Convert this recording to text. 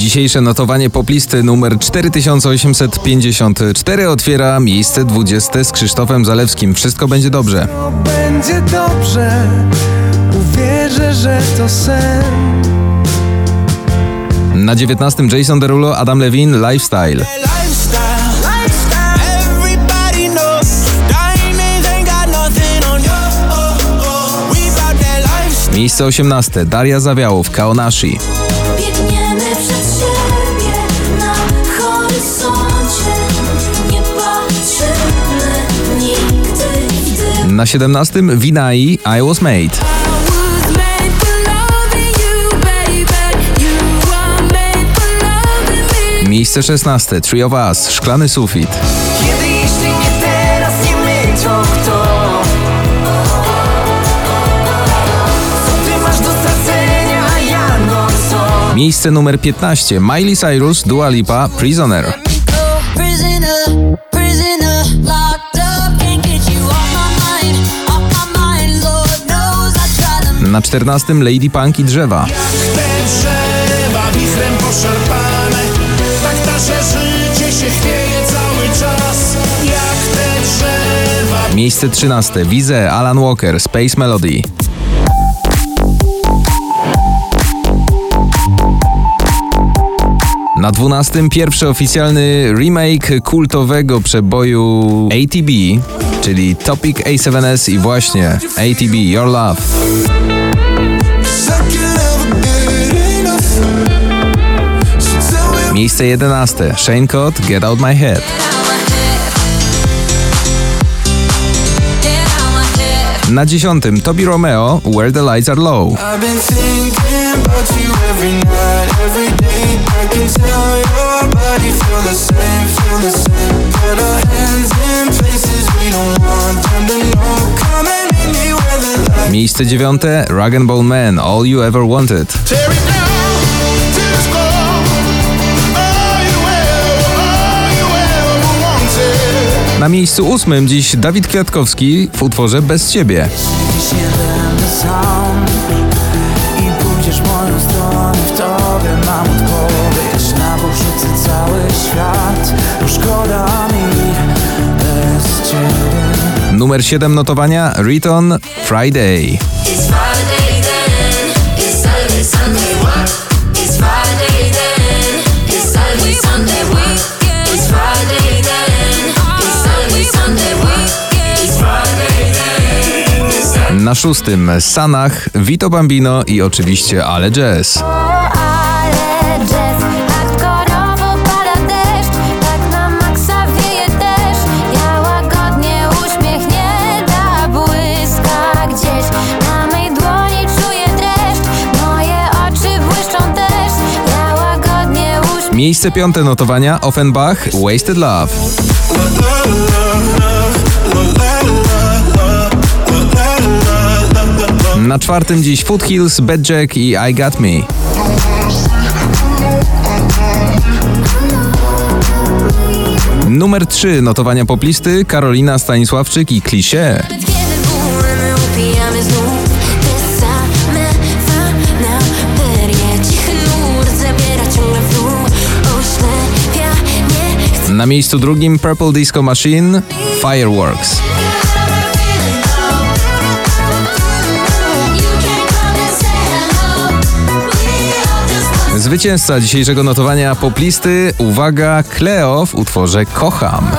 Dzisiejsze notowanie poplisty numer 4854 otwiera miejsce 20 z Krzysztofem Zalewskim. Wszystko będzie dobrze. Będzie dobrze, uwierzę, że to sen. Na 19 Jason Derulo, Adam Levine, Lifestyle. We bout that lifestyle. Miejsce 18 Daria Zawiałów, Kaonashi. Na 17 Winai, I Was Made. Miejsce 16 Three of Us, Szklany Sufit. Kiedy jeśli nie teraz, nie my, to kto? Co ty masz do stracenia, a ja no co? Miejsce numer 15 Miley Cyrus, Dua Lipa, Prisoner. Prisoner, prisoner, Na 14 Lady Punk i Drzewa. Te drzewa wichrem poszarpane. Tak nasze życie się chwieje cały czas. Jak te drzewa. Miejsce 13 Wize, Alan Walker, Space Melody. Na 12 pierwszy oficjalny remake kultowego przeboju ATB, czyli Topic A7S i właśnie ATB Your Love. Miejsce 11 Shane Cott Get Out My Head. Na 10 Toby Romeo Where the Lights Are Low. I've been thinking about you every night, every day. Na miejscu ósmym dziś Dawid Kwiatkowski w utworze Bez Ciebie. Dziś nie będę sam i Na szóstym. Sanach, Vito Bambino i oczywiście Ale Jazz. Ale jazz, hardkorowo pada deszcz Tak Na czwartym dziś Foothills, Bad Jack i I Got Me. Numer 3 notowania poplisty Karolina Stanisławczyk i Klisie. Na miejscu drugim Purple Disco Machine Fireworks. Zwycięzca dzisiejszego notowania poplisty, uwaga, Cleo w utworze Kocham.